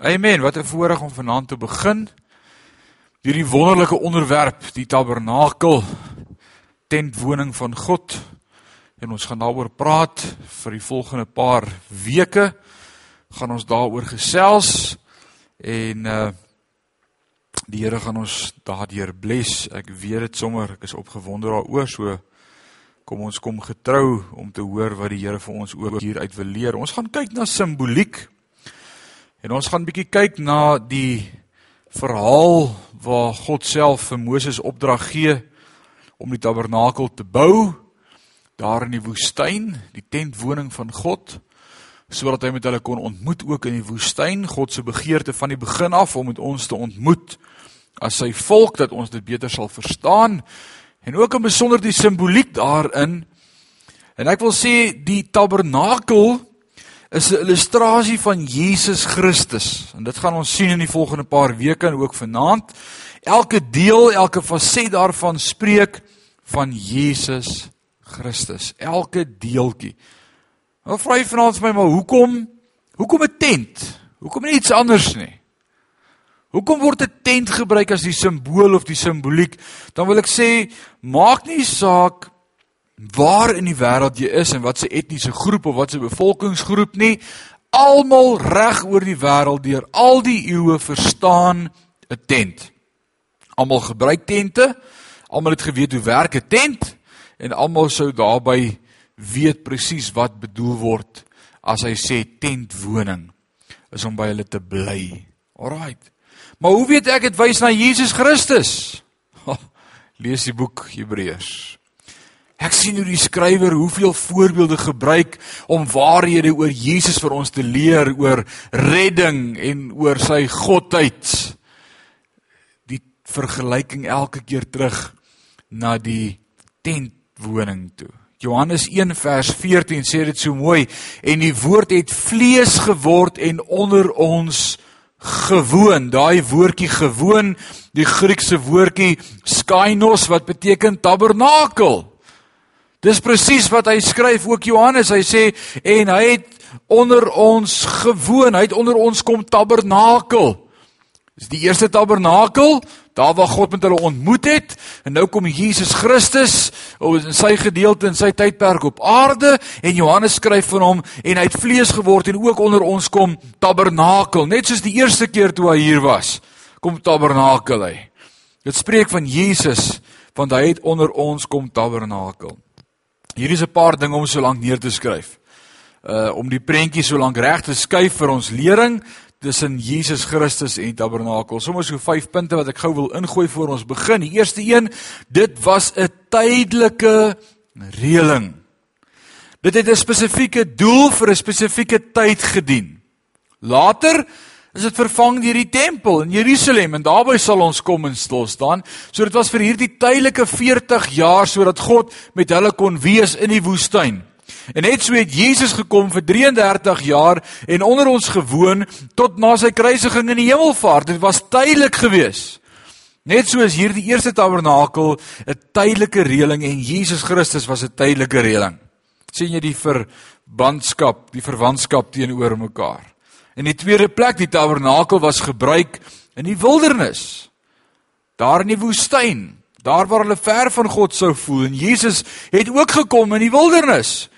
Amen. Wat 'n voorreg om vanaand te begin. Hierdie wonderlike onderwerp, die tabernakel, tentwoning van God. En ons gaan daaroor praat vir die volgende paar weke. Gaan ons daaroor gesels en uh die Here gaan ons daardeur bless. Ek weet dit sommer, ek is opgewonde daaroor, so kom ons kom getrou om te hoor wat die Here vir ons ook hier uit wil leer. Ons gaan kyk na simboliek. En ons gaan 'n bietjie kyk na die verhaal waar God self vir Moses opdrag gee om die tabernakel te bou daar in die woestyn, die tentwoning van God, sodat hy met hulle kon ontmoet ook in die woestyn, God se begeerte van die begin af om met ons te ontmoet as sy volk dat ons dit beter sal verstaan en ook in besonder die simboliek daarin. En ek wil sê die tabernakel is 'n illustrasie van Jesus Christus. En dit gaan ons sien in die volgende paar weke en ook vanaand. Elke deel, elke faset daarvan spreek van Jesus Christus. Elke deeltjie. Nou vra jy vanaand vir my maar hoekom hoekom 'n tent? Hoekom nie iets anders nie? Hoekom word 'n tent gebruik as die simbool of die simboliek? Dan wil ek sê maak nie saak waar in die wêreld jy is en wat se etniese groep of wat se bevolkingsgroep nie, almal reg oor die wêreld deur al die eeue verstaan 'n tent. Almal gebruik tente. Almal het geweet hoe werk 'n tent en almal sou daarbey weet presies wat bedoel word as hy sê tentwoning is om by hulle te bly. Alraight. Maar hoe weet ek dit wys na Jesus Christus? Lees die boek Hebreërs. Ek sien hoe die skrywer hoeveel voorbeelde gebruik om waarhede oor Jesus vir ons te leer oor redding en oor sy godheid. Die vergelyking elke keer terug na die tentwoning toe. Johannes 1 vers 14 sê dit so mooi en die woord het vlees geword en onder ons gewoon. Daai woordjie gewoon, die Griekse woordjie skainos wat beteken tabernakel. Dis presies wat hy skryf ook Johannes. Hy sê en hy het onder ons gewoon, hy het onder ons kom tabernakel. Dis die eerste tabernakel, daar waar God met hulle ontmoet het en nou kom Jesus Christus in sy gedeelte in sy tydperk op aarde en Johannes skryf van hom en hy het vlees geword en ook onder ons kom tabernakel, net soos die eerste keer toe hy hier was. Kom tabernakel hy. Dit spreek van Jesus want hy het onder ons kom tabernakel. Hier is 'n paar dinge om so lank neer te skryf. Uh om die prentjie so lank reg te skuif vir ons lering tussen Jesus Christus en Tabernakel. Sommige so vyf punte wat ek gou wil ingooi voor ons begin. Die eerste een, dit was 'n tydelike reëling. Dit het 'n spesifieke doel vir 'n spesifieke tyd gedien. Later is dit vervang deur die tempel in Jerusalem en daarby sal ons kom en stil staan. So dit was vir hierdie tydelike 40 jaar sodat God met hulle kon wees in die woestyn. En net so het Jesus gekom vir 33 jaar en onder ons gewoon tot na sy kruisiging in die hemelvaart. Dit was tydelik geweest. Net soos hierdie eerste tabernakel 'n tydelike reëling en Jesus Christus was 'n tydelike reëling. sien jy die verbandskap, die verwantskap teenoor mekaar? In die tweede plek, die tabernakel was gebruik in die wildernis. Daar in die woestyn, daar waar hulle ver van God sou voel en Jesus het ook gekom in die wildernis.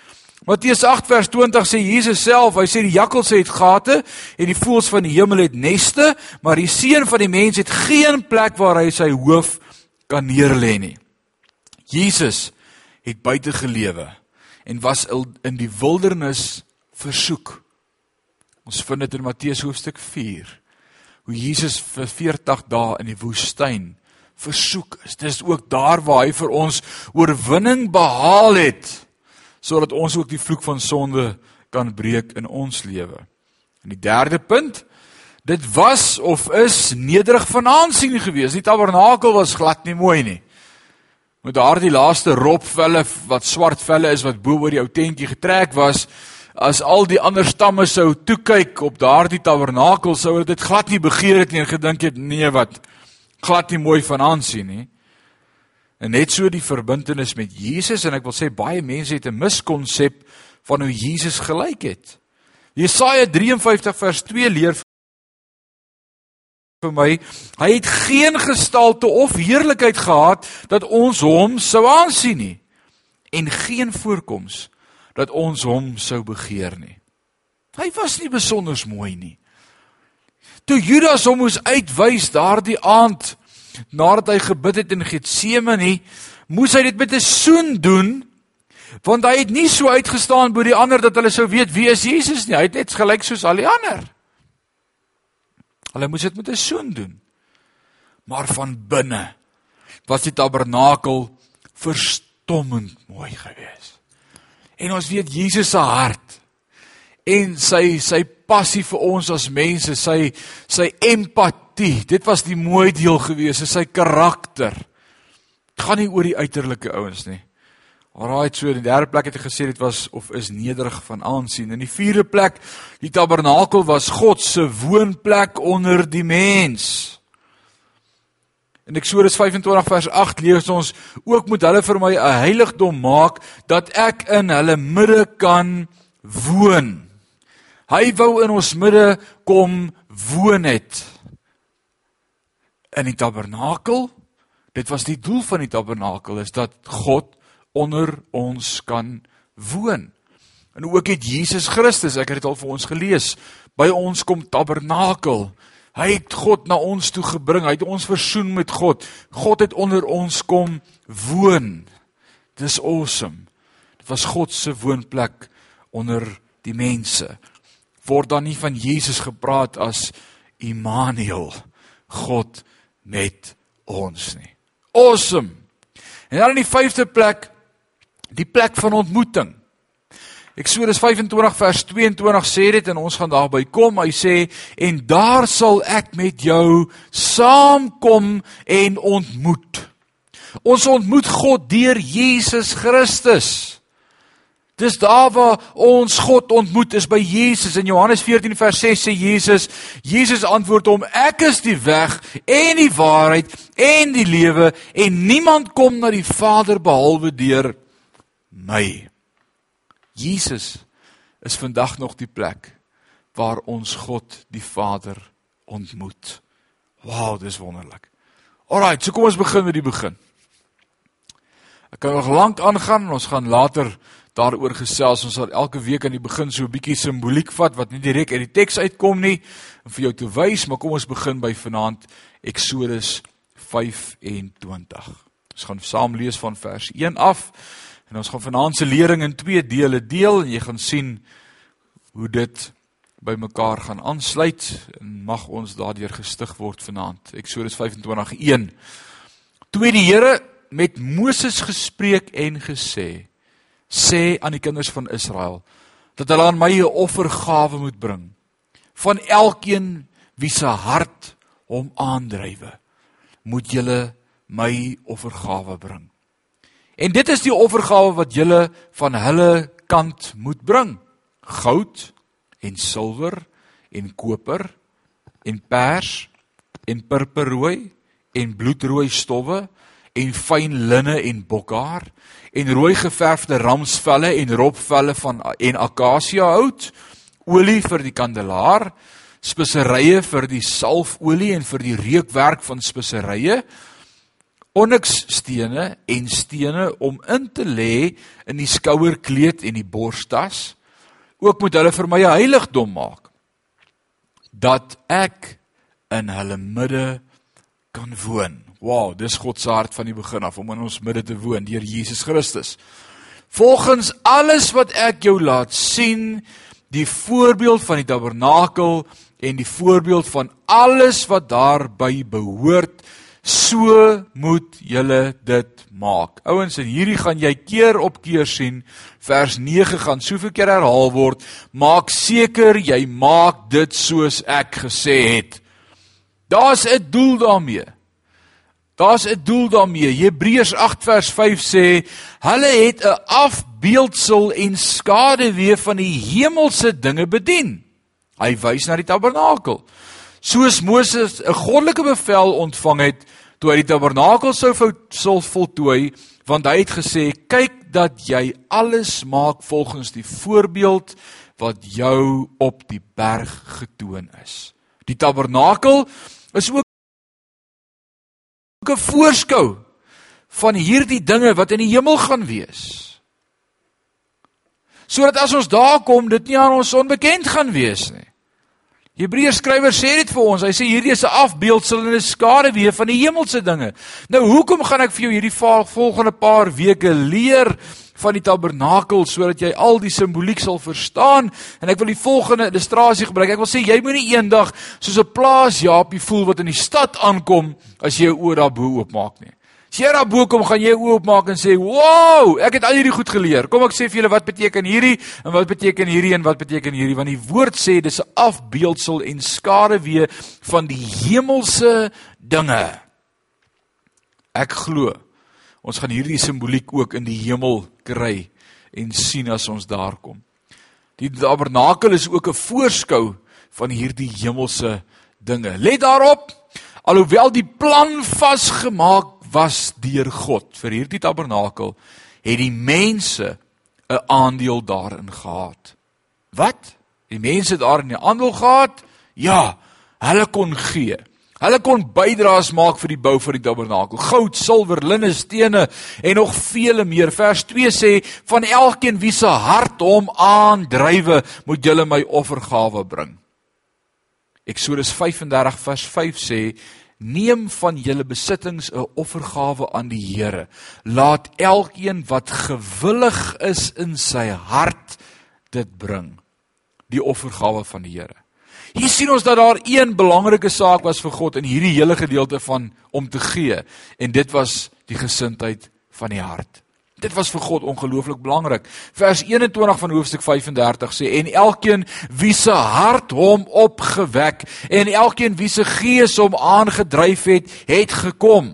Matteus 8 vers 20 sê Jesus self, hy sê die jakkals het gate en die voëls van die hemel het neste, maar die seun van die mens het geen plek waar hy sy hoof kan neerlê nie. Jesus het buite gelewe en was in die wildernis versoek. Ons vind dit in Matteus hoofstuk 4 hoe Jesus vir 40 dae in die woestyn versoek is. Dis ook daar waar hy vir ons oorwinning behaal het sodat ons ook die vloek van sonde kan breek in ons lewe. En die derde punt, dit was of is nederig van aansien gewees. Die tabernakel was glad nie mooi nie. Met daardie laaste ropvelle wat swart velle is wat bo oor die ou tentjie getrek was, as al die ander stamme sou toe kyk op daardie tabernakel sou hulle dit glad nie begeer het nie en gedink het nee wat glad nie mooi van aansien nie. En net so die verbintenis met Jesus en ek wil sê baie mense het 'n miskonsep van hoe Jesus gelyk het. Jesaja 53 vers 2 leer vir my, hy het geen gestalte of heerlikheid gehad dat ons hom sou aansien nie en geen voorkoms dat ons hom sou begeer nie. Hy was nie besonder mooi nie. Toe Judas hom moes uitwys daardie aand nadat hy gebid het in Getsemane, moes hy dit met 'n soen doen want hy het nie so uitgestaan bo die ander dat hulle sou weet wie is Jesus nie. Hy het net gelyk soos al die ander. Hulle moes dit met 'n soen doen. Maar van binne was die tabernakel verstommend mooi geweest. En ons weet Jesus se hart en sy sy passie vir ons as mense, sy sy empatie, dit was die mooi deel geweest, sy karakter. Dit gaan nie oor die uiterlike ouens nie. Alraai, so in die derde plek het hy gesê dit was of is nederig van aansien. In die vierde plek, die tabernakel was God se woonplek onder die mens. In Eksodus 25 vers 8 lees ons ook moet hulle vir my 'n heiligdom maak dat ek in hulle midde kan woon. Hy wou in ons midde kom woon het. In die tabernakel, dit was die doel van die tabernakel is dat God onder ons kan woon. En ook het Jesus Christus, ek het dit al vir ons gelees, by ons kom tabernakel. Hy het God na ons toe gebring. Hy het ons versoen met God. God het onder ons kom woon. Dis awesome. Dit was God se woonplek onder die mense. Word dan nie van Jesus gepraat as Immanuel, God met ons nie. Awesome. En dan in die 5de plek die plek van ontmoeting. Eksodus 25 vers 22 sê dit en ons gaan daarby kom. Hy sê en daar sal ek met jou saamkom en ontmoet. Ons ontmoet God deur Jesus Christus. Dis daar waar ons God ontmoet is by Jesus. In Johannes 14 vers 6 sê Jesus, Jesus antwoord hom: Ek is die weg en die waarheid en die lewe en niemand kom na die Vader behalwe deur my. Jesus is vandag nog die plek waar ons God die Vader ontmoet. Wow, dis wonderlik. Alraai, so kom ons begin met die begin. Ek kan nog lank aangaan ons gaan later daaroor gesels. Ons sal elke week aan die begin so 'n bietjie simboliek vat wat nie direk uit die teks uitkom nie en vir jou te wys, maar kom ons begin by vanaand Eksodus 25. Ons gaan saam lees van vers 1 af. En ons gaan vanaand se lering in twee dele deel en jy gaan sien hoe dit by mekaar gaan aansluit en mag ons daardeur gestig word vanaand. Eksodus 25:1. Toe die Here met Moses gespreek en gesê: "Sê aan die kinders van Israel dat hulle aan my 'n offergawe moet bring van elkeen wie se hart hom aandrywe, moet julle my offergawe bring." En dit is die offergawe wat julle van hulle kant moet bring. Goud en silwer en koper en pers en purperrooi en bloedrooi stowwe en fyn linne en bokhaar en rooi geverfde ramsvelle en ropvelle van en akasia hout olie vir die kandelaar speserye vir die salfolie en vir die reukwerk van speserye onyxstene en stene om in te lê in die skouerkleed en die borstas. Ook moet hulle vir my 'n heiligdom maak dat ek in hulle midde kan woon. Wow, dis God se hart van die begin af om in ons midde te woon deur Jesus Christus. Volgens alles wat ek jou laat sien, die voorbeeld van die tabernakel en die voorbeeld van alles wat daarby behoort, So moet julle dit maak. Ouens, en hierdie gaan jy keer op keer sien. Vers 9 gaan soveel keer herhaal word. Maak seker jy maak dit soos ek gesê het. Daar's 'n doel daarmee. Daar's 'n doel daarmee. Hebreërs 8 vers 5 sê, hulle het 'n afbeeldsel en skaduwee van die hemelse dinge bedien. Hy wys na die tabernakel soos Moses 'n goddelike bevel ontvang het toe hy die tabernakel sou sou voltooi want hy het gesê kyk dat jy alles maak volgens die voorbeeld wat jou op die berg getoon is die tabernakel is ook 'n voorskou van hierdie dinge wat in die hemel gaan wees. Sodat as ons daar kom, dit nie aan ons onbekend gaan wees nie. Hebreërs skrywer sê dit vir ons. Hy sê hierdie is 'n afbeeldsel en 'n skaduwee van die hemelse dinge. Nou hoekom gaan ek vir jou hierdie volgende paar weke leer van die tabernakel sodat jy al die simboliek sal verstaan en ek wil die volgende illustrasie gebruik. Ek wil sê jy moenie eendag soos 'n plaas Japie voel wat in die stad aankom as jy jou oë daarbo oopmaak nie. As jy daar bo kom, gaan jy oopmaak en sê, "Wow, ek het al hierdie goed geleer." Kom ek sê vir julle wat beteken hierdie en wat beteken hierdie en wat beteken hierdie want die woord sê dis 'n afbeeldsel en skaduwee van die hemelse dinge. Ek glo ons gaan hierdie simboliek ook in die hemel kry en sien as ons daar kom. Die tabernakel is ook 'n voorskou van hierdie hemelse dinge. Let daarop, alhoewel die plan vasgemaak was deur God vir hierdie tabernakel het die mense 'n aandeel daarin gehad. Wat? Die mense daarin 'n aandeel gehad? Ja, hulle kon gee. Hulle kon bydraes maak vir die bou van die tabernakel. Goud, silwer, linne, stene en nog vele meer. Vers 2 sê van elkeen wie se hart hom aandrywe, moet julle my offergawe bring. Eksodus 35 vers 5 sê Neem van julle besittings 'n offergawe aan die Here. Laat elkeen wat gewillig is in sy hart dit bring. Die offergawe van die Here. Hier sien ons dat daar een belangrike saak was vir God in hierdie hele gedeelte van om te gee en dit was die gesindheid van die hart. Dit was vir God ongelooflik belangrik. Vers 21 van hoofstuk 35 sê en elkeen wie se hart hom opgewek en elkeen wie se gees hom aangedryf het, het gekom.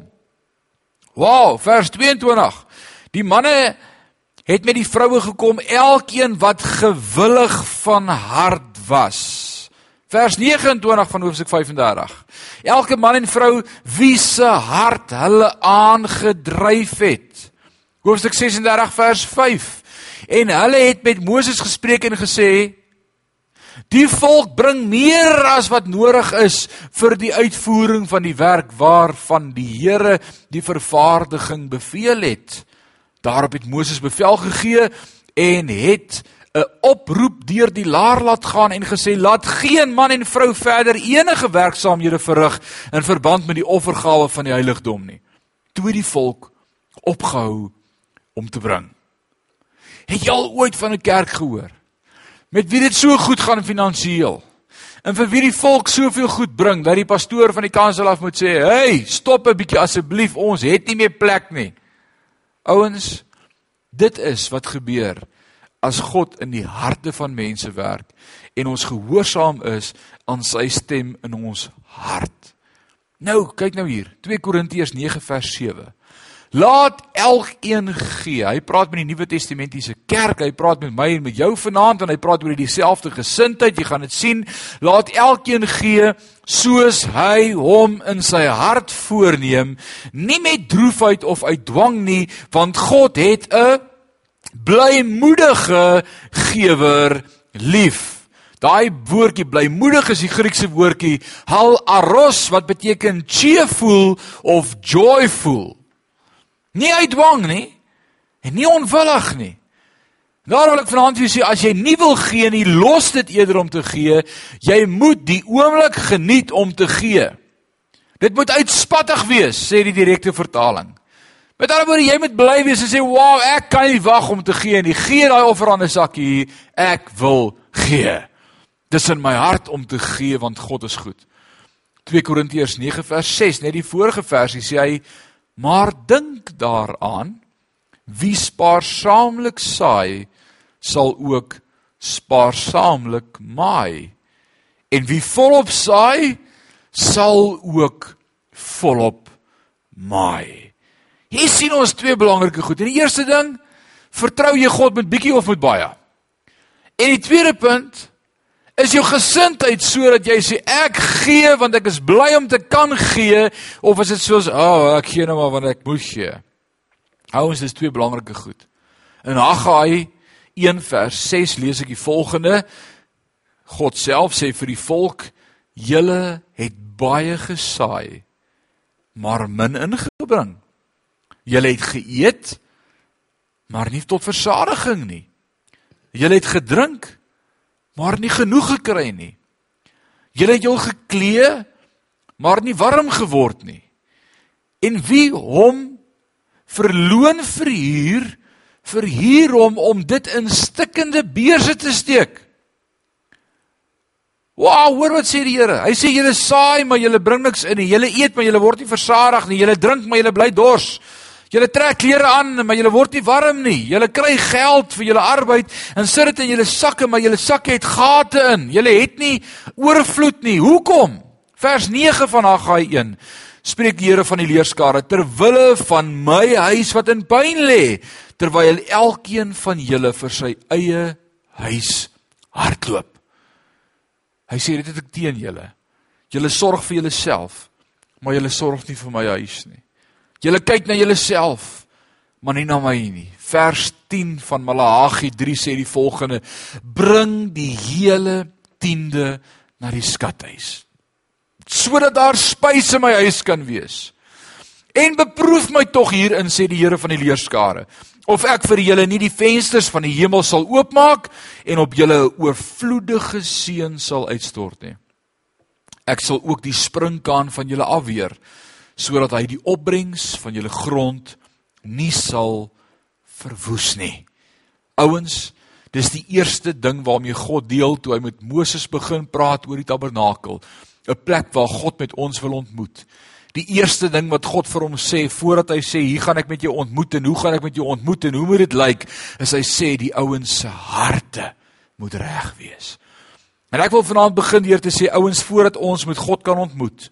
Wow, vers 22. Die manne het met die vroue gekom, elkeen wat gewillig van hart was. Vers 29 van hoofstuk 35. Elke man en vrou wie se hart hulle aangedryf het. Hoofstuk 36 vers 5. En hulle het met Moses gespreek en gesê: Die volk bring meer as wat nodig is vir die uitvoering van die werk waarvan die Here die vervaardiging beveel het. Daarop het Moses bevel gegee en het 'n oproep deur die laar laat gaan en gesê laat geen man en vrou verder enige werksaamhede verrig in verband met die offergawe van die heiligdom nie. Toe die volk opgehou om te bring. Het jy al ooit van 'n kerk gehoor met wie dit so goed gaan finansiëel? En vir wie die volk soveel goed bring dat die pastoor van die kansel af moet sê, "Hey, stop 'n bietjie asseblief, ons het nie meer plek nie." Ouens, dit is wat gebeur as God in die harte van mense werk en ons gehoorsaam is aan sy stem in ons hart. Nou, kyk nou hier, 2 Korintiërs 9 vers 7. Laat elkeen gee. Hy praat met die Nuwe Testamentiese kerk. Hy praat met my en met jou vanaand en hy praat oor dieselfde gesindheid. Jy gaan dit sien. Laat elkeen gee soos hy hom in sy hart voorneem, nie met droefheid of uit dwang nie, want God het 'n blymoedige gewer lief. Daai woordjie blymoedig is die Griekse woordjie hal aros wat beteken cheerful of joyful. Nie uit dwang nie en nie onwillig nie. Daarom wil ek vanaand vir jou sê as jy nie wil gee nie, los dit eerder om te gee. Jy moet die oomblik geniet om te gee. Dit moet uitspattig wees, sê die direkte vertaling. Met ander woorde, jy moet bly wees en sê, "Wow, ek kan nie wag om te gee nie. Gee daai offer aan 'n sakkie hier. Ek wil gee." Dis in my hart om te gee want God is goed. 2 Korintiërs 9 vers 6, net die vorige versie sê hy Maar dink daaraan wie spaarsaamlik saai sal ook spaarsaamlik maai en wie volop saai sal ook volop maai. Hier sien ons twee belangrike goed. En die eerste ding, vertrou jy God met bietjie of met baie? En die tweede punt, is jou gesindheid sodat jy sê ek gee want ek is bly om te kan gee of is dit soos o oh, ek gee nou maar want ek moet gee. Ouens is twee belangrike goed. In Haggai 1 vers 6 lees ek die volgende God self sê vir die volk Julle het baie gesaai, maar min ingebring. Julle het geëet, maar nie tot versadiging nie. Julle het gedrink, maar nie genoeg gekry nie. Julle het jou geklee, maar nie warm geword nie. En wie hom verloon verhuur, verhuur hom om dit in stikkende beurse te steek. Wow, hoor wat sê die Here? Hy sê julle saai, maar julle bring niks in nie. Julle eet, maar julle word nie versadig nie. Julle drink, maar julle bly dors. Julle trek klere aan, maar julle word nie warm nie. Julle kry geld vir julle arbeid en sit dit in julle sakke, maar julle sakke het gate in. Julle het nie oorvloed nie. Hoekom? Vers 9 van Haggai 1 spreek die Here van die leerskare ter wille van my huis wat in pyn lê terwyl elkeen van julle vir sy eie huis hardloop. Hy sê dit het ek teen julle. Julle sorg vir julleself, maar julle sorg nie vir my huis nie. Julle kyk na julleself, maar nie na my nie. Vers 10 van Malagi 3 sê die volgende: Bring die hele tiende na die skathuis sodat daar spys in my huis kan wees. En beproef my tog hierin sê die Here van die leerskare of ek vir julle nie die vensters van die hemel sal oopmaak en op julle 'n oorvloedige seën sal uitstort nie. Ek sal ook die springkaan van julle afweer sodat hy die opbrengs van julle grond nie sal verwoes nie. Ouens, dis die eerste ding waarmee God deel toe hy met Moses begin praat oor die tabernakel. 'n plek waar God met ons wil ontmoet. Die eerste ding wat God vir hom sê voordat hy sê hier gaan ek met jou ontmoet en hoe gaan ek met jou ontmoet en hoe moet dit lyk, is hy sê die ouens se harte moet reg wees. En ek wil vanaand begin deur te sê ouens voordat ons met God kan ontmoet,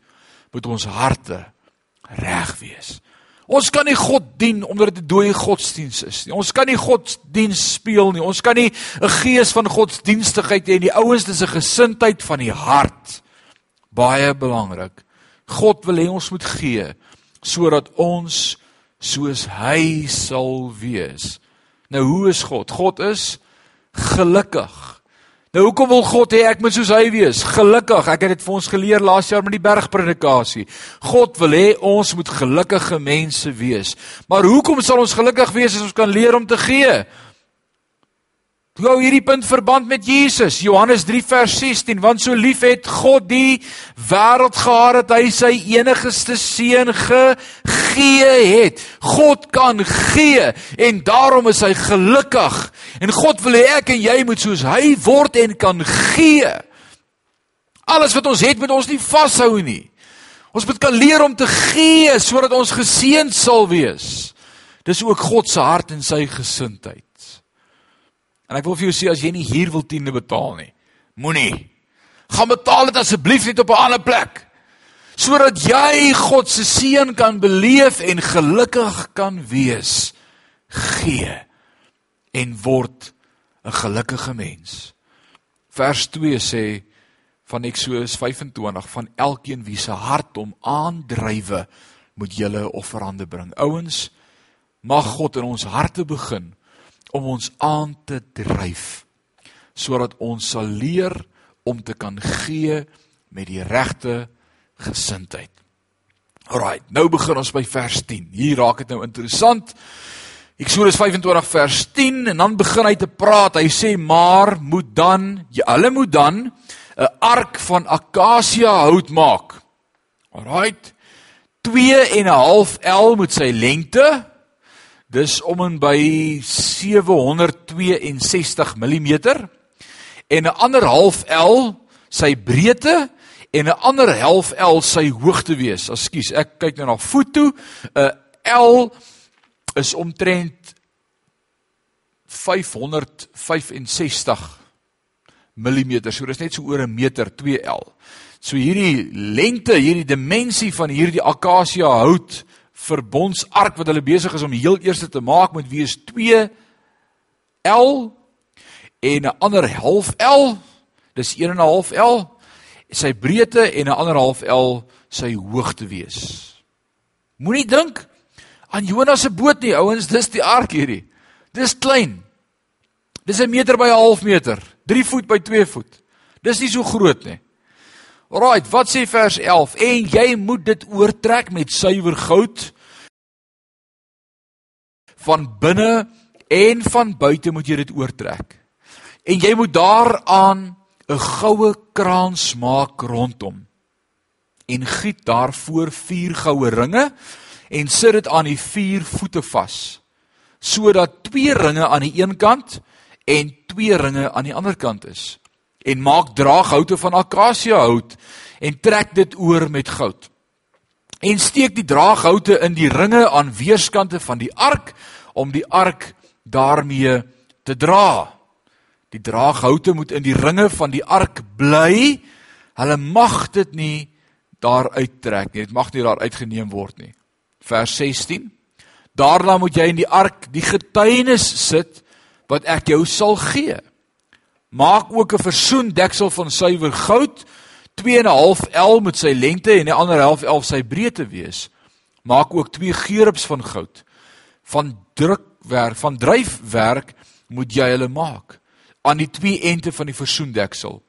moet ons harte reg wees. Ons kan nie God dien omdat dit 'n dooie godsdiens is nie. Ons kan nie godsdiens speel nie. Ons kan nie 'n gees van godsdienstigheid hê nie. Die ouens dis 'n gesindheid van die hart baie belangrik. God wil hê ons moet gee sodat ons soos hy sal wees. Nou hoe is God? God is gelukkig. Nou hoekom wil God hê ek moet soos hy wees? Gelukkig. Ek het dit vir ons geleer laas jaar met die bergpredikasie. God wil hê ons moet gelukkige mense wees. Maar hoekom sal ons gelukkig wees as ons kan leer om te gee? Hoe hou hierdie punt verband met Jesus? Johannes 3 vers 16, want so lief het God die wêreld gehad dat hy sy enigste seun gegee het. God kan gee en daarom is hy gelukkig. En God wil hê ek en jy moet soos hy word en kan gee. Alles wat ons het moet ons nie vashou nie. Ons moet kan leer om te gee sodat ons geseënd sal wees. Dis ook God se hart en sy gesindheid. En ek wil vir jou sê as jy nie hier wil tiende betaal nie, moenie. Gaan betaal dit asseblief net op 'n ander plek. Sodat jy God se seën kan beleef en gelukkig kan wees. Gee en word 'n gelukkige mens. Vers 2 sê van Eksodus 25 van elkeen wie se hart hom aandrywe moet julle offerande bring. Ouens, mag God in ons harte begin om ons aan te dryf sodat ons sal leer om te kan gee met die regte gesindheid. Alraai, nou begin ons by vers 10. Hier raak dit nou interessant. Eksodus 25 vers 10 en dan begin hy te praat. Hy sê maar moet dan, jy alle moet dan 'n ark van akasia hout maak. Alraai. 2 en 'n half L moet sy lengte Dis om en by 762 mm en 'n ander half L sy breedte en 'n ander half L sy hoogte wees. Ekskuus, ek kyk nou na foto. 'n L is omtrent 565 mm. So dis net so oor 'n meter 2L. So hierdie lengte, hierdie dimensie van hierdie akasia hout verbondsark wat hulle besig is om heel eerste te maak met wie is 2 L en 'n ander half L. Dis 1 en 'n half L sy breedte en 'n ander half L sy hoogte wees. Moenie dink aan Jonas se boot nie, ouens, dis die ark hierdie. Dis klein. Dis 'n meter by 'n half meter, 3 voet by 2 voet. Dis nie so groot nie. Alraait, wat sê vers 11? En jy moet dit oortrek met suiwer goud van binne en van buite moet jy dit oortrek. En jy moet daaraan 'n goue kraans maak rondom. En giet daarvoor vier goue ringe en sit dit aan die vier voete vas sodat twee ringe aan die een kant en twee ringe aan die ander kant is en maak draaghoute van akasia hout en trek dit oor met goud. En steek die draaghoute in die ringe aan weerskante van die ark om die ark daarmee te dra. Die draaghoute moet in die ringe van die ark bly. Hulle mag dit nie daar uittrek nie. Dit mag nie daar uitgeneem word nie. Vers 16 Daarna moet jy in die ark die getuienis sit wat ek jou sal gee. Maak ook 'n versoendeksel van suiwer goud, 2 en 'n half L met sy lengte en die ander half L sy breedte wees. Maak ook twee gerubs van goud. Van drukwerk, van dryfwerk moet jy hulle maak aan die twee ente van die versoendeksel.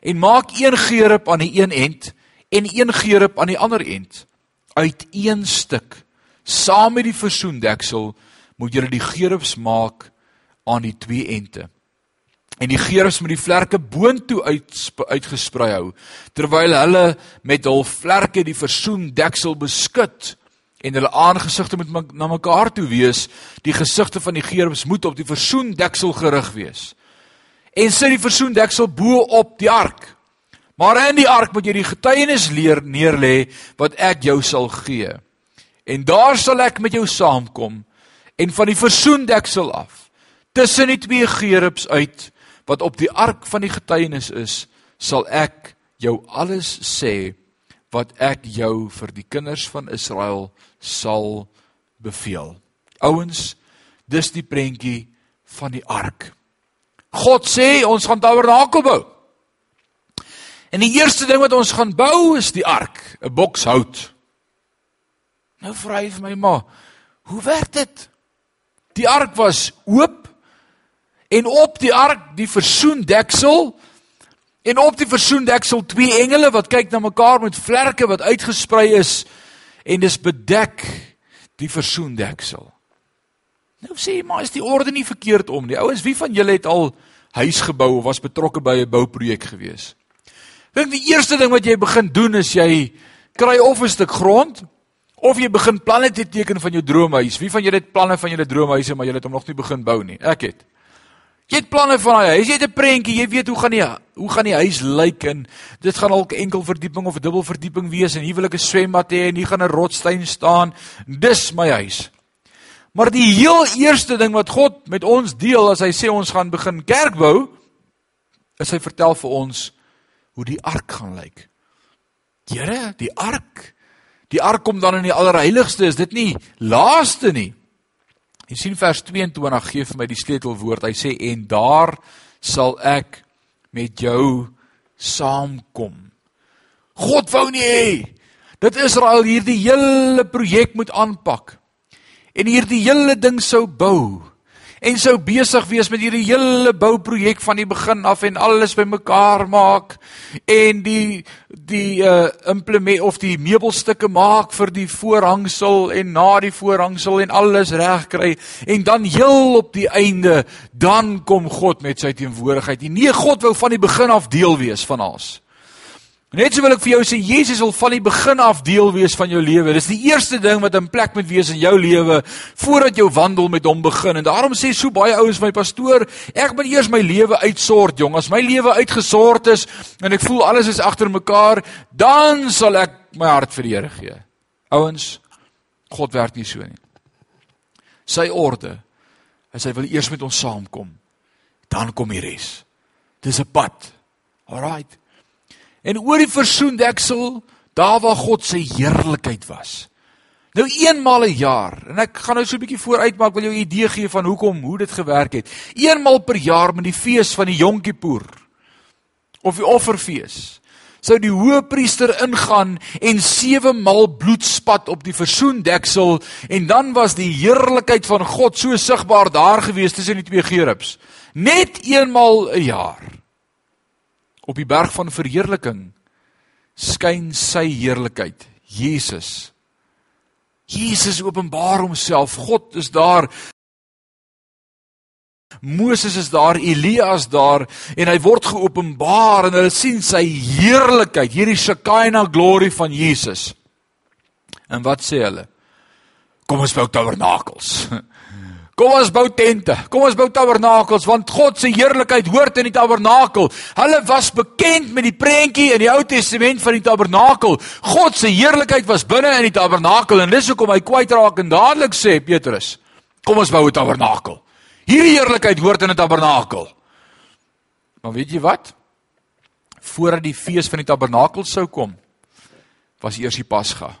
En maak een gerub aan die een end en een gerub aan die ander end uit een stuk saam met die versoendeksel moet julle die gerubs maak aan die twee ente. En die gerubs moet die vlerke boontoe uit uitgesprei hou terwyl hulle met hul vlerke die versoendeksel beskud en hulle aangesigte moet na mekaar toe wees. Die gesigte van die gerubs moet op die versoendeksel gerig wees. En sit die versoendeksel bo op die ark. Maar in die ark moet jy die getuienis leer neerlê wat ek jou sal gee. En daar sal ek met jou saamkom en van die versoendeksel af tussen die twee gerubs uit wat op die ark van die getuienis is, sal ek jou alles sê wat ek jou vir die kinders van Israel sal beveel. Ouens, dis die prentjie van die ark. God sê ons gaan tabernakel bou. En die eerste ding wat ons gaan bou is die ark, 'n boks hout. Nou vra hy vir my maar, hoe werk dit? Die ark was oop en op die ark die versoendeksel en op die versoendeksel twee engele wat kyk na mekaar met vlerke wat uitgesprei is en dis bedek die versoendeksel. Nou sê jy maar is die orde nie verkeerd om nie. Ouens, wie van julle het al huis gebou of was betrokke by 'n bouprojek gewees? Dink die eerste ding wat jy begin doen is jy kry of 'n stuk grond Of jy begin planne te teken van jou droomhuis. Wie van julle het planne van julle droomhuise maar julle het hom nog nie begin bou nie? Ek het. Jy het planne van daai huis. Jy het 'n prentjie. Jy weet hoe gaan die hoe gaan die huis lyk en dit gaan dalk enkel verdieping of 'n dubbel verdieping wees en hier wil ek 'n swembad hê en hier gaan 'n rotssteen staan. Dis my huis. Maar die heel eerste ding wat God met ons deel as hy sê ons gaan begin kerk bou, is hy vertel vir ons hoe die ark gaan lyk. Here, die ark Die ark kom dan in die allerheiligste, is dit nie laaste nie. Jy sien vers 22 gee vir my die sleutelwoord. Hy sê en daar sal ek met jou saamkom. God wou nie hê dat Israel hierdie hele projek moet aanpak en hierdie hele ding sou bou en sou besig wees met hierdie hele bouprojek van die begin af en alles bymekaar maak en die die uh implement of die meubelstukke maak vir die voorhangsel en na die voorhangsel en alles reg kry en dan heel op die einde dan kom God met sy teenwoordigheid. Nee, God wou van die begin af deel wees van ons. Net so wil ek vir jou sê Jesus wil van die begin af deel wees van jou lewe. Dis die eerste ding wat in plek moet wees in jou lewe voordat jou wandel met hom begin. En daarom sê so baie ouens my pastoor, ek moet eers my lewe uitsort, jong. As my lewe uitgesort is en ek voel alles is agter mekaar, dan sal ek my hart vir die Here gee. Ouens, God werk nie so nie. Sy orde is hy wil eers met ons saamkom. Dan kom die res. Dis 'n pad. Alraight. En oor die versoendeksel, daar waar God se heerlikheid was. Nou eenmal 'n jaar, en ek gaan nou so 'n bietjie vooruit maak, wil jou 'n idee gee van hoekom hoe dit gewerk het. Eenmal per jaar met die fees van die Yom Kippur of die offerfees. Sou die hoëpriester ingaan en sewe maal bloed spat op die versoendeksel en dan was die heerlikheid van God so sigbaar daar gewees tussen die twee gerubs. Net eenmal 'n jaar op die berg van verheerliking skyn sy heerlikheid, Jesus. Jesus openbaar homself. God is daar. Moses is daar, Elia is daar en hy word geopenbaar en hulle sien sy heerlikheid, hierdie Shekinah glory van Jesus. En wat sê hulle? Kom ons bou tabernakels. Kom ons bou tente. Kom ons bou tabernakels want God se heerlikheid hoort in die tabernakel. Hulle was bekend met die prentjie in die Ou Testament van die tabernakel. God se heerlikheid was binne in die tabernakel en dis hoekom hy kwyt raak en dadelik sê Petrus, kom ons bou 'n tabernakel. Hierdie heerlikheid hoort in 'n tabernakel. Maar weet jy wat? Voordat die fees van die tabernakel sou kom, was eers die Pasga.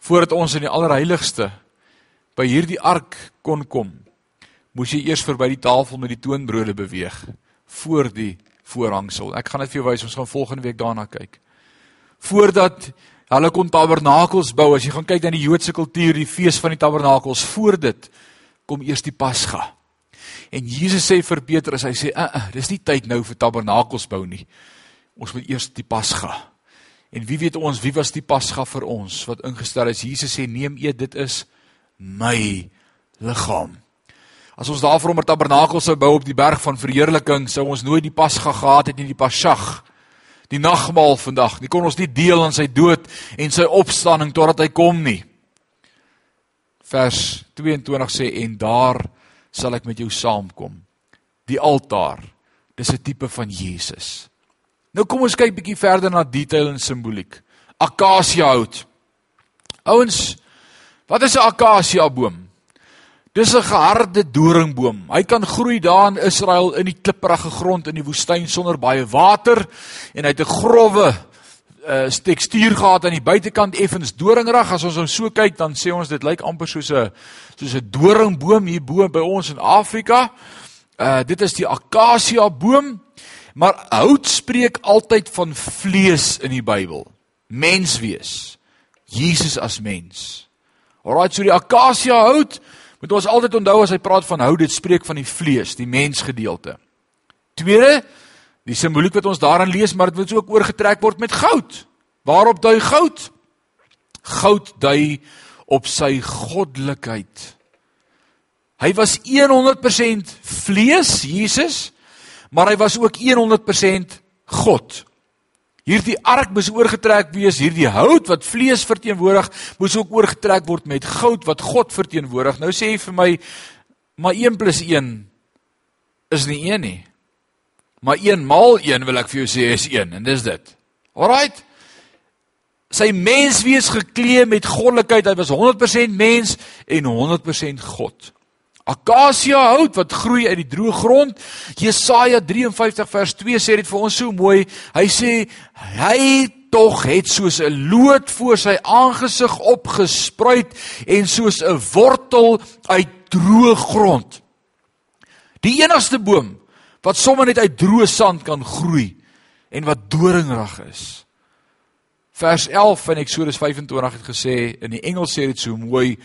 Voordat ons in die allerheiligste by hierdie ark kon kom, moes jy eers verby die tafel met die toonbrode beweeg voor die voorhangsel. Ek gaan dit vir jou wys, ons gaan volgende week daarna kyk. Voordat hulle kon tabernakels bou, as jy gaan kyk na die Joodse kultuur, die fees van die tabernakels, voor dit kom eers die Pasga. En Jesus sê vir Petrus, hy sê, "Uh, uh dis nie tyd nou vir tabernakels bou nie. Ons moet eers die Pasga." En wie weet ons, wie was die Pasga vir ons wat ingestel is? Jesus sê, "Neem eet, dit is my liggaam." As ons daarvoor 'n tabernakel sou bou op die berg van verheerliking, sou ons nooit die Pasga gehad het nie, die Pasjag. Die nagmaal vandag, nie kon ons nie deel aan sy dood en sy opstanding totdat hy kom nie. Vers 22 sê en daar sal ek met jou saamkom. Die altaar, dis 'n tipe van Jesus. Nou kom ons kyk bietjie verder na detail en simboliek. Akasia hout. Ouens, wat is 'n akasia boom? Dis 'n geharde doringboom. Hy kan groei daar in Israel in die klipprige grond in die woestyn sonder baie water en hy het 'n grouwe uh, tekstuur gehad aan die buitekant effens doringrig. As ons hom so kyk, dan sê ons dit lyk amper soos 'n soos 'n doringboom hier bo by ons in Afrika. Uh dit is die akasia boom. Maar hout spreek altyd van vlees in die Bybel. Mens wees. Jesus as mens. Alraai, so die akasia hout Moet ons altyd onthou as hy praat van hou dit spreek van die vlees, die mensgedeelte. Tweede, die simboliek wat ons daarin lees, maar dit moet ook oorgetrek word met goud. Waarop dui goud? Goud dui op sy goddelikheid. Hy was 100% vlees, Jesus, maar hy was ook 100% God. Hierdie ark moes oorgetrek wees, hierdie hout wat vlees verteenwoordig, moes ook oorgetrek word met goud wat God verteenwoordig. Nou sê jy vir my, maar 1 + 1 is nie 1 nie. Maar 1 maal 1 wil ek vir jou sê is 1 en dis dit. Alraight. Sy menswees geklee met goddelikheid. Hy was 100% mens en 100% God. Akasia hout wat groei uit die droë grond. Jesaja 53 vers 2 sê dit vir ons so mooi. Hy sê hy tog het soos 'n loot voor sy aangesig opgespruit en soos 'n wortel uit droë grond. Die enigste boom wat sommer net uit droë sand kan groei en wat doringrig is. Vers 11 in Eksodus 25 het gesê in die Engels sê dit so mooi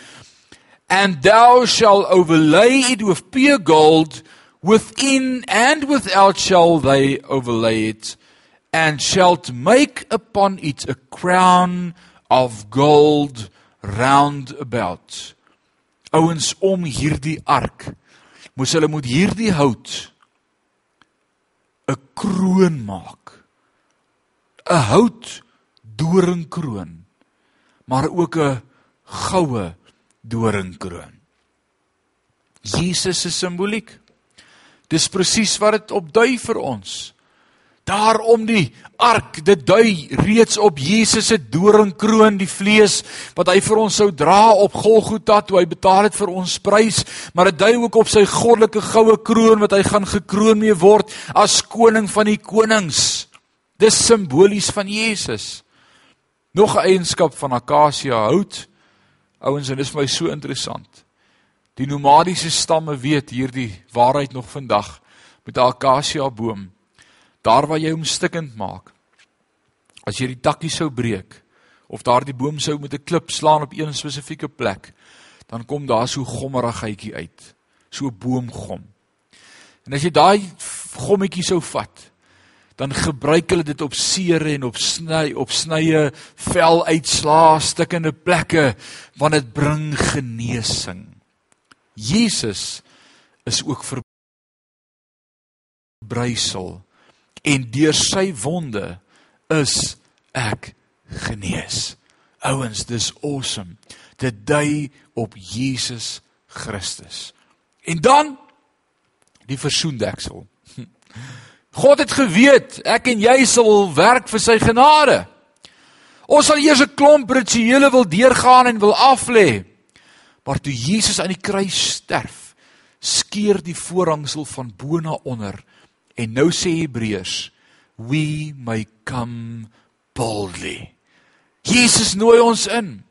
and thou shalt overlay it with pure gold. Within and without shall they overlay it and shalt make upon it a crown of gold round about. Ouens om hierdie ark moes hulle moet hierdie hout 'n kroon maak. 'n hout doringkroon maar ook 'n goue doringkroon. Jesus se simboliek. Dis presies wat dit opdui vir ons. Daarom die ark, dit dui reeds op Jesus se doringkroon, die vlees wat hy vir ons sou dra op Golgotha toe hy betaal het vir ons prys, maar dit dui ook op sy goddelike goue kroon wat hy gaan gekroon mee word as koning van die konings. Dis simbolies van Jesus. Nog 'n eienskap van akasia hout Ouens, en dit is my so interessant. Die nomadiese stamme weet hierdie waarheid nog vandag met 'n akasia boom. Daar waar jy hom stikkend maak. As jy die takkie sou breek of daardie boom sou met 'n klip slaan op een spesifieke plek, dan kom daar so gommerigheidjie uit, so boomgom. En as jy daai gommetjie sou vat, dan gebruik hulle dit op seere en op sny op snye, vel uitslaa, stikkende plekke want dit bring genesing. Jesus is ook verbrysel en deur sy wonde is ek genees. Ouens, dis awesome. Dit dui op Jesus Christus. En dan die versoendeksel. God het geweet ek en jy sal werk vir sy genade. Ons sal eers 'n klomp rituele wil deurgaan en wil aflê. Maar toe Jesus aan die kruis sterf, skeur die voorhangsel van bo na onder en nou sê Hebreërs, we may come boldly. Jesus nooi ons in.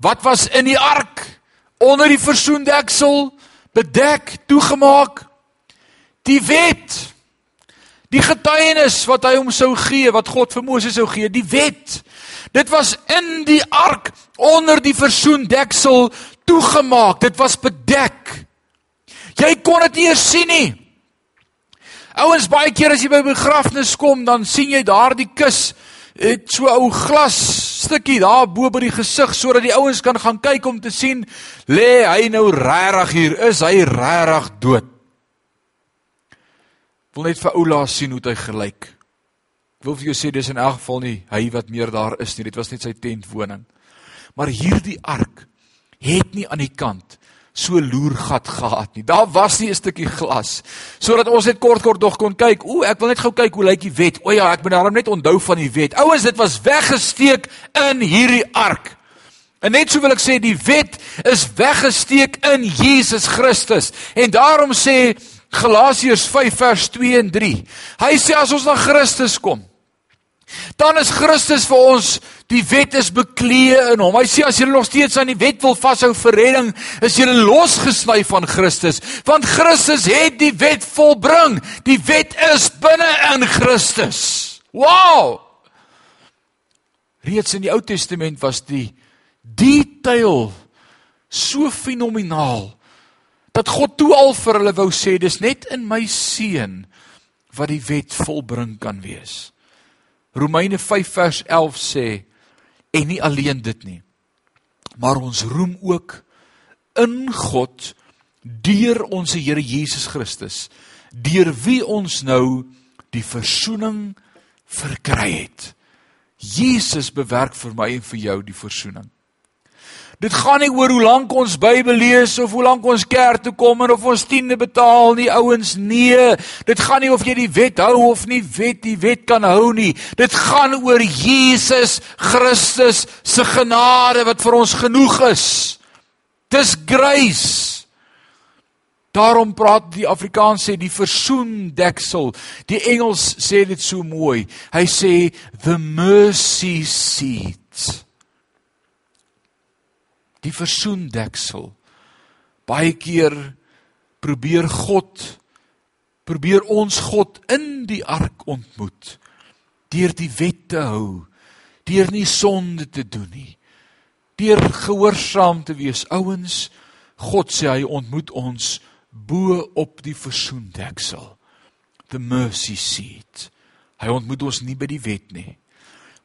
Wat was in die ark onder die versoendeksel bedek, toegemaak? Die wet. Die getuienis wat hy hom sou gee, wat God vir Moses sou gee, die wet. Dit was in die ark onder die versoendeksel toegemaak. Dit was bedek. Jy kon dit nie eens sien nie. Ouens baie keer as jy by begrafnis kom, dan sien jy daardie kus het so 'n ou glas stukkie daar bo by die gesig sodat die ouens kan gaan kyk om te sien lê hy nou regtig hier, is hy regtig dood wil net vir Oula sien hoe hy gelyk. Ek wil vir jou sê dis in elk geval nie hy wat meer daar is nie. Dit was net sy tentwoning. Maar hierdie ark het nie aan die kant so loergat gehad nie. Daar was nie 'n stukkie glas sodat ons net kort kort dog kon kyk. O, ek wil net gou kyk hoe lyk die wet. O ja, ek moet daarom net onthou van die wet. Ouens, dit was weggesteek in hierdie ark. En net so wil ek sê die wet is weggesteek in Jesus Christus. En daarom sê Galasiërs 5 vers 2 en 3. Hy sê as ons na Christus kom, dan is Christus vir ons die wet is bekleë in hom. Hy sê as jy nog steeds aan die wet wil vashou vir redding, is jy losgesny van Christus, want Christus het die wet volbring. Die wet is binne in Christus. Wow! Reeds in die Ou Testament was die detail so fenomenaal dat God toe al vir hulle wou sê dis net in my seun wat die wet volbring kan wees. Romeine 5 vers 11 sê en nie alleen dit nie maar ons roem ook in God deur ons Here Jesus Christus deur wie ons nou die verzoening verkry het. Jesus bewerk vir my en vir jou die verzoening. Dit gaan nie oor hoe lank ons Bybel lees of hoe lank ons kerk toe kom en of ons tiende betaal nie, ouens, nee. Dit gaan nie of jy die wet hou of nie wet die wet kan hou nie. Dit gaan oor Jesus Christus se genade wat vir ons genoeg is. Dis grace. Daarom praat die Afrikaans sê die versoendeksel. Die Engels sê dit so mooi. Hy sê the mercy seat die versoendeksel. Baie keer probeer God probeer ons God in die ark ontmoet deur die wet te hou, deur nie sonde te doen nie, deur gehoorsaam te wees. Ouens, God sê hy ontmoet ons bo op die versoendeksel, the mercy seat. Hy ontmoet ons nie by die wet nie.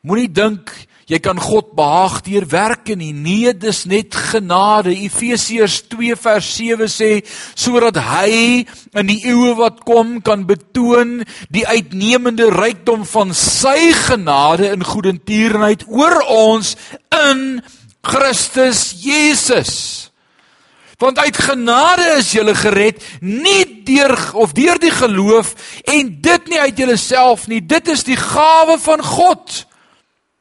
Moenie dink jy kan God behaag deur werke nie. Nee, dis net genade. Efesiërs 2 vers 7 sê sodat hy in die eeue wat kom kan betoon die uitnemende rykdom van sy genade in goedertierenheid oor ons in Christus Jesus. Want uit genade is jy gered nie deur of deur die geloof en dit nie uit jouself nie. Dit is die gawe van God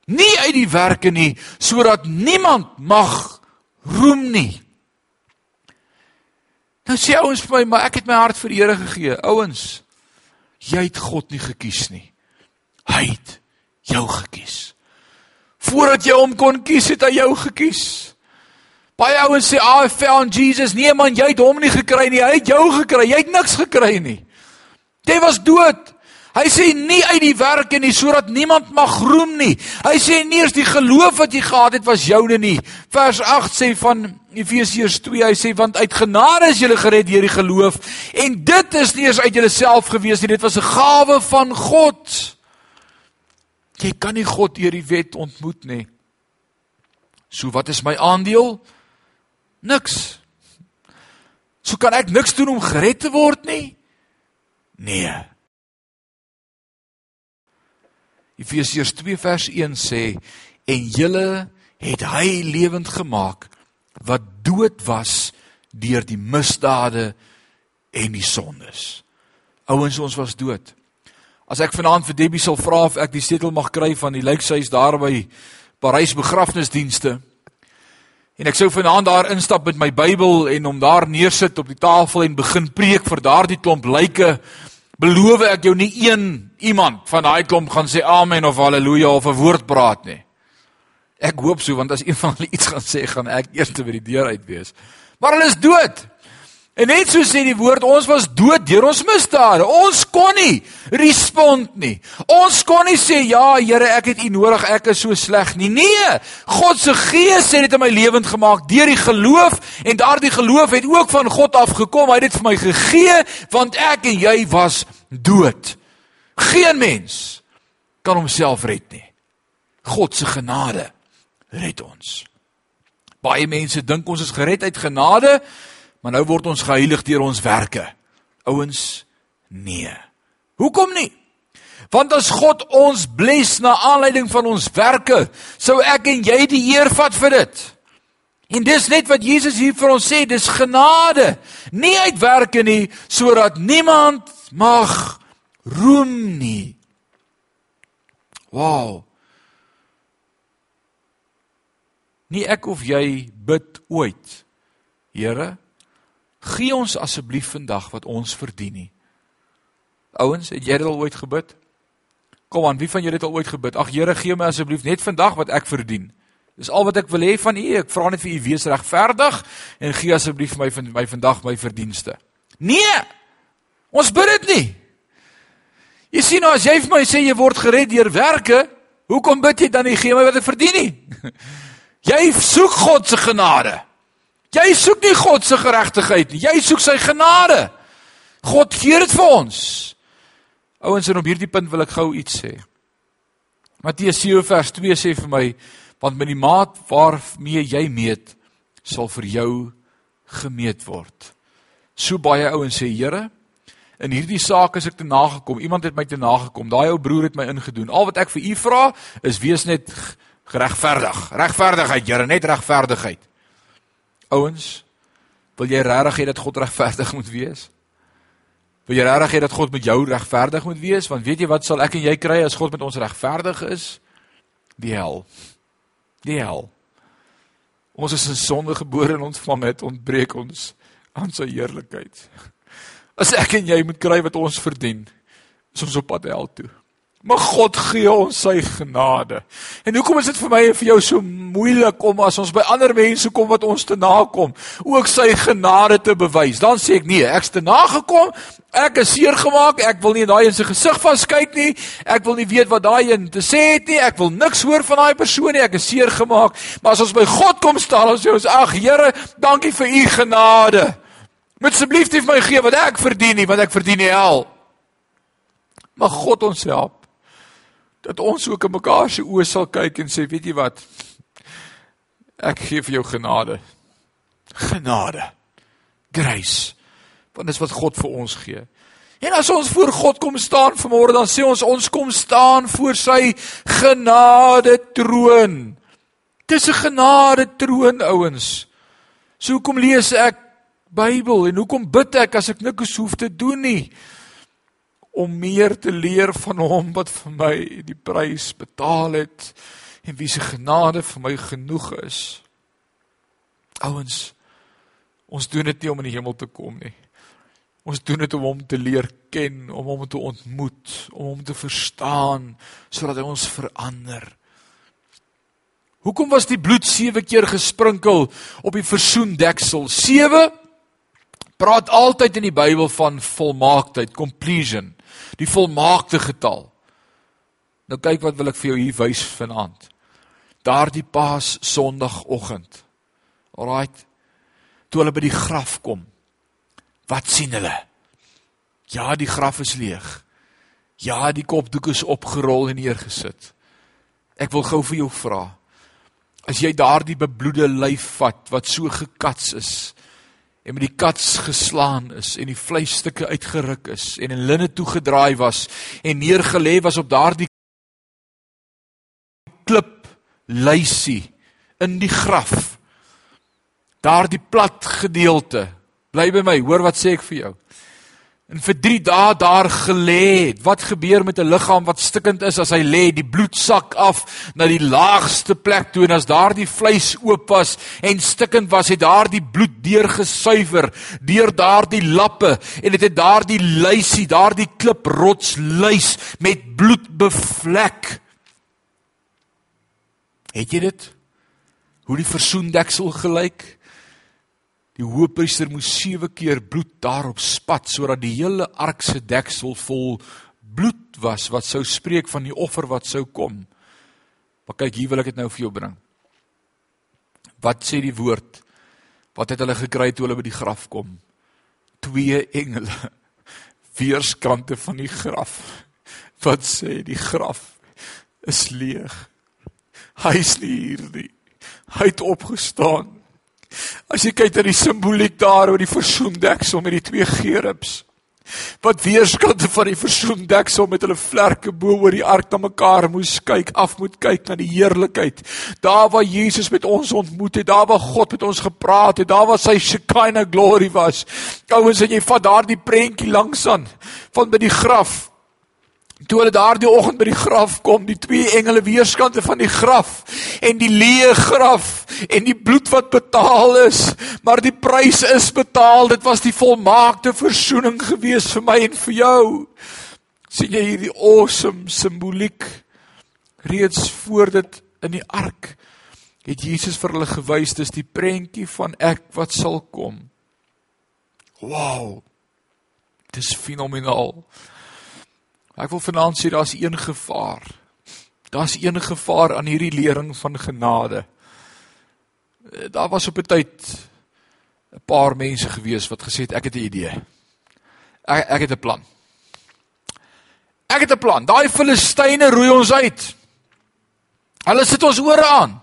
nie uit die werke nie sodat niemand mag roem nie. Nou sê ouens vir my, maar ek het my hart vir die Here gegee. Ouens, jy het God nie gekies nie. Hy het jou gekies. Voordat jy hom kon kies, het hy jou gekies. Baie ouens sê, "I found Jesus." Nee man, jy het hom nie gekry nie. Hy het jou gekry. Jy het niks gekry nie. Jy was dood. Hy sê nie uit die werke nie sodat niemand mag roem nie. Hy sê nie eers die geloof wat jy gehad het was joune nie. Vers 8 sê van Efesiërs 2, hy sê want uit genade is jy gered deur die geloof en dit is nie eers uit jouself gewees nie, dit was 'n gawe van God. Jy kan nie God deur die wet ontmoet nie. So wat is my aandeel? Niks. So kan ek niks doen om gered te word nie? Nee. Efesiërs 2 vers 1 sê en julle het hy lewend gemaak wat dood was deur die misdade en die sondes. Ouens ons was dood. As ek vanaand vir Debbie sal vra of ek die sleutel mag kry van die lijkhuis daar by Parys begrafnisdienste en ek sou vanaand daar instap met my Bybel en hom daar neersit op die tafel en begin preek vir daardie klomp lyke beloof ek jou nie een iemand van daai klomp gaan sê amen of haleluja of 'n woord praat nie. Ek hoop so want as een van hulle iets gaan sê, gaan ek eers by die deur uit wees. Maar hulle is dood. En net so sê die woord, ons was dood deur ons misdade. Ons kon nie respond nie. Ons kon nie sê ja, Here, ek het U nodig, ek is so sleg nie. Nee, God se Gees het dit in my lewend gemaak deur die geloof en daardie geloof het ook van God af gekom. Hy het dit vir my gegee want ek en jy was dood. Geen mens kan homself red nie. God se genade red ons. Baie mense dink ons is gered uit genade, maar nou word ons geheilig deur ons werke. Ouens, nee. Hoekom nie? Want as God ons bless na aanleiding van ons werke, sou ek en jy die eer vat vir dit. En dis net wat Jesus hier vir ons sê, dis genade, nie uit werke nie, sodat niemand mag roem nie. Wow. Nie ek of jy bid ooit. Here, gee ons asseblief vandag wat ons verdien nie. Ouens, het jy dit al ooit gebid? Kom aan, wie van julle het al ooit gebid? Ag Here, gee my asseblief net vandag wat ek verdien. Dis al wat ek wil hê van U. Ek vra net vir U wees regverdig en gee asseblief my my vandag my verdienste. Nee. Ons bid dit nie. Jy sien nou as jy vir my sê jy word gered deur werke, hoekom bid jy dan nie gee my wat ek verdien nie? Jy soek God se genade. Jy soek nie God se geregtigheid nie. Jy soek sy genade. God gee dit vir ons. Ouens, en op hierdie punt wil ek gou iets sê. Matteus 7 vers 2 sê vir my, want met die maat waarmee jy meet, sal vir jou gemeet word. So baie ouens sê, Here, in hierdie saak is ek te nagekom. Iemand het my te nagekom. Daai ou broer het my ingedoen. Al wat ek vir u vra is wees net geregverdig. Regverdigheid, Here, net regverdigheid. Ouens, wil jy regtig hê dat God regverdig moet wees? Wil jy regtig hê dat God met jou regverdig moet wees? Want weet jy wat sal ek en jy kry as God met ons regverdig is? Die hel. Die hel. Ons is in sonde gebore en ontvang het ontbreek ons aan sy heerlikheid. As ek en jy moet kry wat ons verdien, is ons op pad hel toe. Maar God gee ons sy genade. En hoekom is dit vir my en vir jou so moeilik om as ons by ander mense kom wat ons te nakom, ook sy genade te bewys? Dan sê ek nee, ek's te nagekom, ek is seer gemaak, ek wil nie in daai in se gesig vaskyk nie. Ek wil nie weet wat daai een te sê het nie. Ek wil niks hoor van daai persoon nie. Ek is seer gemaak. Maar as ons by God kom staan, ons sê ons ag Here, dankie vir u genade. Moet asseblief nie vir my gee wat ek verdien nie, want ek verdien die hel. Mag God ons help dat ons ook in mekaar se oë sal kyk en sê, weet jy wat? Ek gee vir jou genade. Genade. Grace. Want dis wat God vir ons gee. En as ons voor God kom staan vanmôre, dan sê ons ons kom staan voor sy genade troon. Dis 'n genade troon, ouens. So hoekom lees ek Bybel en hoekom bid ek as ek niks hoef te doen nie? Om meer te leer van hom wat vir my die prys betaal het en wie se genade vir my genoeg is. Ouens, ons doen dit nie om in die hemel te kom nie. Ons doen dit om hom te leer ken, om hom te ontmoet, om hom te verstaan sodat hy ons verander. Hoekom was die bloed 7 keer gesprinkel op die versoendeksel? 7 praat altyd in die Bybel van volmaaktheid, completion. Die volmaakte getal. Nou kyk wat wil ek vir jou hier wys vanaand. Daardie Paas Sondagoggend. Alraight. Toe hulle by die graf kom. Wat sien hulle? Ja, die graf is leeg. Ja, die kopdoek is opgerol en neergesit. Ek wil gou vir jou vra. As jy daardie bebloede lyf vat wat so gekats is en met die kats geslaan is en die vleisstukke uitgeruk is en in linne toegedraai was en neergelê was op daardie klip lysie in die graf. Daardie plat gedeelte. Bly by my, hoor wat sê ek vir jou en vir 3 dae daar gelê het. Wat gebeur met 'n liggaam wat stikkend is as hy lê? Die bloed sak af na die laagste plek toe en as daardie vleis oop was en stikkend was, het daardie bloed deurgesuiwer deur daardie lappe en dit het, het daardie lysie, daardie kliprots lys met bloed bevlek. Het jy dit? Hoe die versoendeksel gelyk? Die hoëpriester moes 7 keer bloed daarop spat sodat die hele ark se deksel vol bloed was wat sou spreek van die offer wat sou kom. Maar kyk, hier wil ek dit nou vir jou bring. Wat sê die woord? Wat het hulle gekry toe hulle by die graf kom? Twee engele weerskante van die graf. Wat sê die graf is leeg. Hy is nie hier nie. Hy het opgestaan. As jy kyk na die simboliek daar oor die versoendeksel met die twee gerubs wat weerskante van die versoendeksel met hulle vlerke bo oor die ark na mekaar moes kyk, af moet kyk na die heerlikheid. Daar waar Jesus met ons ontmoet het, daar waar God met ons gepraat het, daar waar sy Shekinah glory was. Ouens, en jy vat daardie prentjie langs aan van by die graf Toe hulle daardie oggend by die graf kom, die twee engele weerskante van die graf en die leë graf en die bloed wat betaal is, maar die prys is betaal. Dit was die volmaakte verzoening gewees vir my en vir jou. sien jy hierdie awesome simboliek reeds voor dit in die ark het Jesus vir hulle gewys dis die prentjie van ek wat sal kom. Wow. Dis fenomenaal. Ek wil vanaand sê daar's een gevaar. Daar's een gevaar aan hierdie lering van genade. Eh, daar was op 'n tyd 'n paar mense gewees wat gesê het ek het 'n idee. Ek ek het 'n plan. Ek het 'n plan. Daai Filistyne roei ons uit. Hulle sit ons ore aan.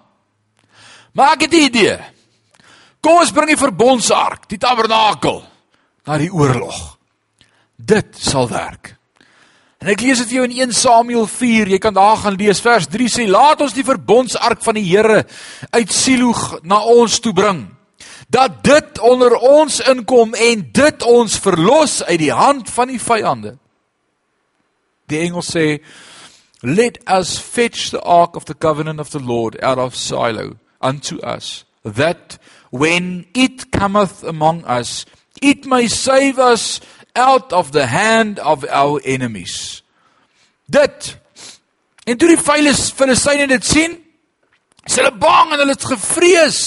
Maar ek het 'n idee. Kom ons bring die verbondsark, die tabernakel na die oorlog. Dit sal werk. En ek lees dit vir jou in 1 Samuel 4. Jy kan daar gaan lees vers 3 sê: "Laat ons die verbondsark van die Here uit Silo na ons toe bring, dat dit onder ons inkom en dit ons verlos uit die hand van die vyande." Die engel sê: "Let us fetch the ark of the covenant of the Lord out of Silo unto us, that when it cometh among us, it may save us out of the hand of our enemies. Dit. En toe die Filistyne dit sien, is hulle bang en hulle het gevrees.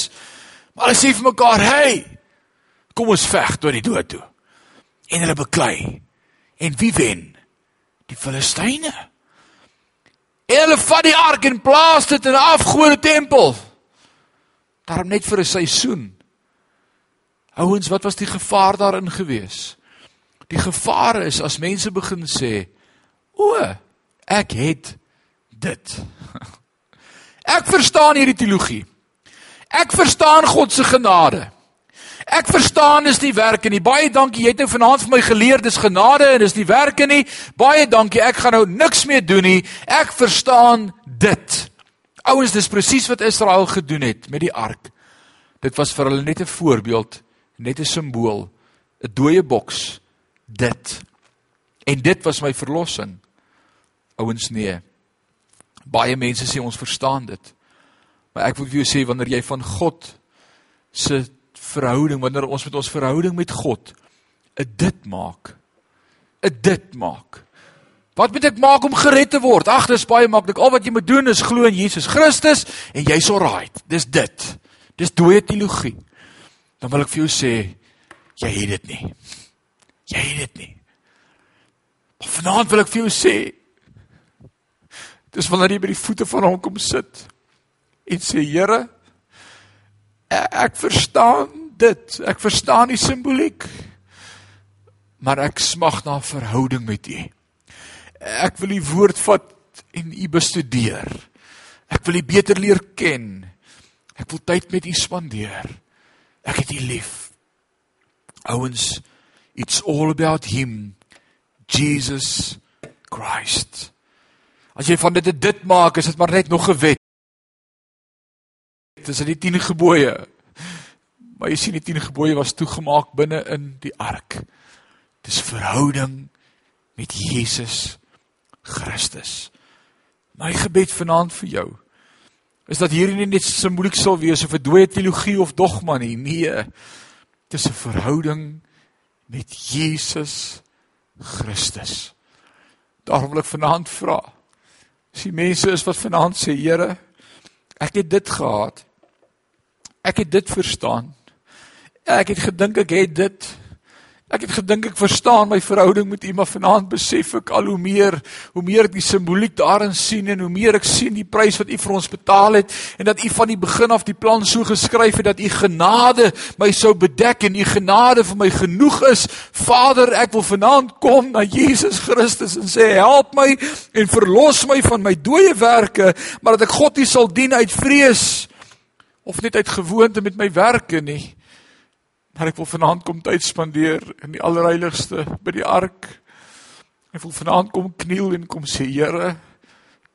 Maar hulle sê vir mekaar, "Hey, kom ons veg tot die dood toe." En hulle beklei. En wie wen? Die Filistyne. En hulle vat die ark en plaas dit in 'n afgode tempel. Daarom net vir 'n seisoen. Ouens, wat was die gevaar daarin geweest? Die gevaar is as mense begin sê, "O, ek het dit." Ek verstaan hierdie teologie. Ek verstaan God se genade. Ek verstaan dis nie werke nie. Baie dankie. Jy het nou vanaand vir my geleer dis genade en dis nie werke nie. Baie dankie. Ek gaan nou niks meer doen nie. Ek verstaan dit. Ouens, dis presies wat Israel gedoen het met die ark. Dit was vir hulle net 'n voorbeeld, net 'n simbool, 'n dooie boks dit. En dit was my verlossing. Ouens nee. Baie mense sê ons verstaan dit. Maar ek wil vir jou sê wanneer jy van God se verhouding, wanneer ons met ons verhouding met God 'n dit maak, 'n dit maak. Wat moet ek maak om gered te word? Ag, dis baie maklik. Al wat jy moet doen is glo in Jesus Christus en jy's alright. Dis dit. Dis dooie teologie. Dan wil ek vir jou sê jy het dit nie. Jy het dit nie. Vanaand wil ek vir jou sê, dis wanneer jy by die voete van hom kom sit en sê Here, ek verstaan dit. Ek verstaan die simboliek. Maar ek smag na 'n verhouding met U. Ek wil U woord vat en U bestudeer. Ek wil U beter leer ken. Ek wil tyd met U spandeer. Ek het U lief. Ouens, it's all about him. Jesus Christ. As jy van dit dit maak, is dit maar net nog 'n wet. Dit is in die 10 gebooie. Maar jy sien die 10 gebooie was toegemaak binne in die ark. Dis verhouding met Jesus Christus. My gebed vanaand vir jou is dat hierdie nie net simboliek sal wees of 'n dooie teologie of dogma nie. Nee. Dis 'n verhouding met Jesus Christus. Daarom wil ek vanaand vra. As die mense is wat vanaand sê, Here, ek het dit gehad. Ek het dit verstaan. Ek het gedink ek het dit. Ek het gedink ek verstaan my verhouding met U, maar vanaand besef ek al hoe meer, hoe meer ek die simboliek daarin sien en hoe meer ek sien die prys wat U vir ons betaal het en dat U van die begin af die plan so geskryf het dat U genade my sou bedek en U genade vir my genoeg is. Vader, ek wil vanaand kom na Jesus Christus en sê help my en verlos my van my dooie werke, maar dat ek God nie sal dien uit vrees of net uit gewoonte met my werke nie. Maar ek wil vanaand kom tyd spandeer in die allerheiligste by die ark. Ek wil vanaand kom kniel en kom sê Here,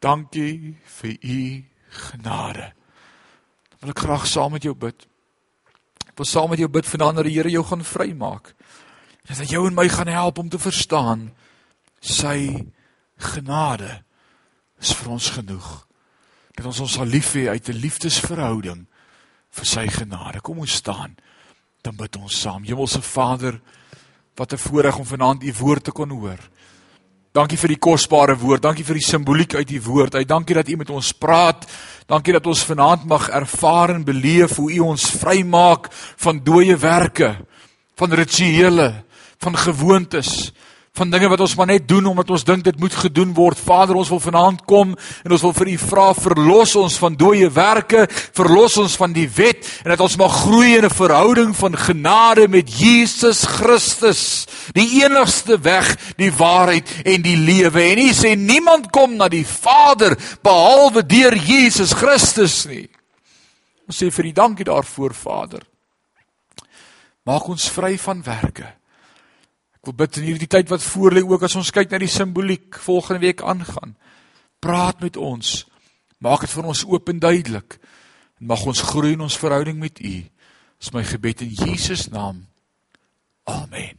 dankie vir u genade. Dan wil ek graag saam met jou bid. Ek wil saam met jou bid vanaand dat die Here jou gaan vrymaak. Dat hy jou en my gaan help om te verstaan sy genade is vir ons genoeg. Dat ons ons sal lief hê uit 'n liefdesverhouding vir sy genade. Kom ons staan dan bid ons saam. Hemelse Vader, wat 'n voorreg om vanaand u woord te kon hoor. Dankie vir die kosbare woord. Dankie vir die simboliek uit die woord. Hy dankie dat u met ons praat. Dankie dat ons vanaand mag ervaar en beleef hoe u ons vrymaak van dooie werke, van rituele, van gewoontes van dinge wat ons maar net doen omdat ons dink dit moet gedoen word. Vader, ons wil vanaand kom en ons wil vir U vra verlos ons van dooie werke, verlos ons van die wet en dat ons mag groei in 'n verhouding van genade met Jesus Christus, die enigste weg, die waarheid en die lewe. En U sê niemand kom na die Vader behalwe deur Jesus Christus nie. Ons sê vir U dankie daarvoor, Vader. Maak ons vry van werke wil bid in hierdie tyd wat voor lê ook as ons kyk na die simboliek volgende week aangaan. Praat met ons. Maak dit vir ons oop en duidelik. En mag ons groei in ons verhouding met U. Dis my gebed in Jesus naam. Amen.